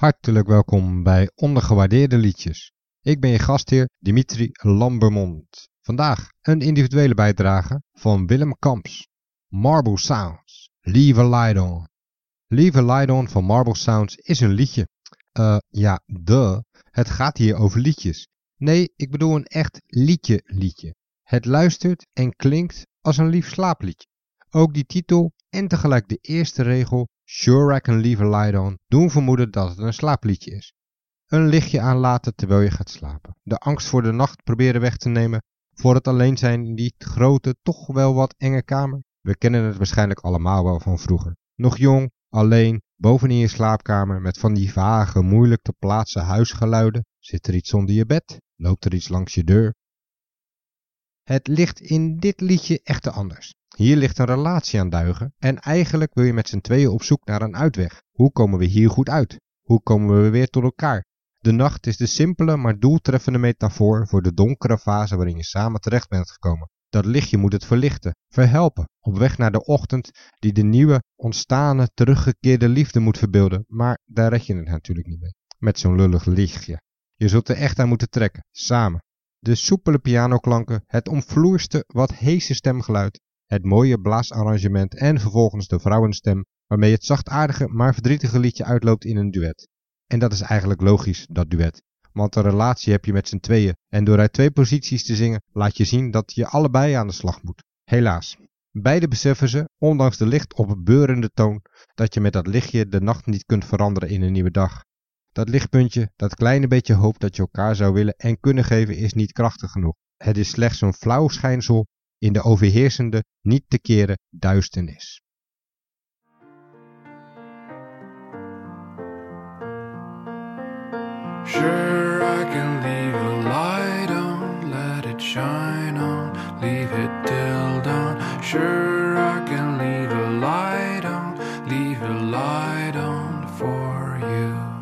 Hartelijk welkom bij Ondergewaardeerde Liedjes. Ik ben je gastheer Dimitri Lambermond. Vandaag een individuele bijdrage van Willem Kamps. Marble Sounds, Leave a Light On. Leave a Light On van Marble Sounds is een liedje. Eh, ja, de. Het gaat hier over liedjes. Nee, ik bedoel een echt liedje liedje. Het luistert en klinkt als een lief slaapliedje. Ook die titel en tegelijk de eerste regel Sure I can leave a light on doen vermoeden dat het een slaapliedje is. Een lichtje aanlaten terwijl je gaat slapen. De angst voor de nacht proberen weg te nemen voor het alleen zijn in die grote, toch wel wat enge kamer. We kennen het waarschijnlijk allemaal wel van vroeger. Nog jong, alleen, bovenin je slaapkamer met van die vage, moeilijk te plaatsen huisgeluiden. Zit er iets onder je bed? Loopt er iets langs je deur? Het ligt in dit liedje echter anders. Hier ligt een relatie aan duigen en eigenlijk wil je met z'n tweeën op zoek naar een uitweg. Hoe komen we hier goed uit? Hoe komen we weer tot elkaar? De nacht is de simpele maar doeltreffende metafoor voor de donkere fase waarin je samen terecht bent gekomen. Dat lichtje moet het verlichten, verhelpen, op weg naar de ochtend die de nieuwe, ontstane, teruggekeerde liefde moet verbeelden, maar daar red je het natuurlijk niet mee. Met zo'n lullig lichtje. Je zult er echt aan moeten trekken, samen. De soepele pianoklanken, het omvloerste, wat heese stemgeluid, het mooie blaasarrangement en vervolgens de vrouwenstem waarmee het zachtaardige maar verdrietige liedje uitloopt in een duet. En dat is eigenlijk logisch, dat duet. Want een relatie heb je met z'n tweeën en door uit twee posities te zingen laat je zien dat je allebei aan de slag moet. Helaas. Beide beseffen ze, ondanks de licht op beurende toon, dat je met dat lichtje de nacht niet kunt veranderen in een nieuwe dag. Dat lichtpuntje, dat kleine beetje hoop dat je elkaar zou willen en kunnen geven is niet krachtig genoeg. Het is slechts een flauw schijnsel in de overheersende, niet te keren duisternis. Sure, I can leave a light on, let it shine on, leave it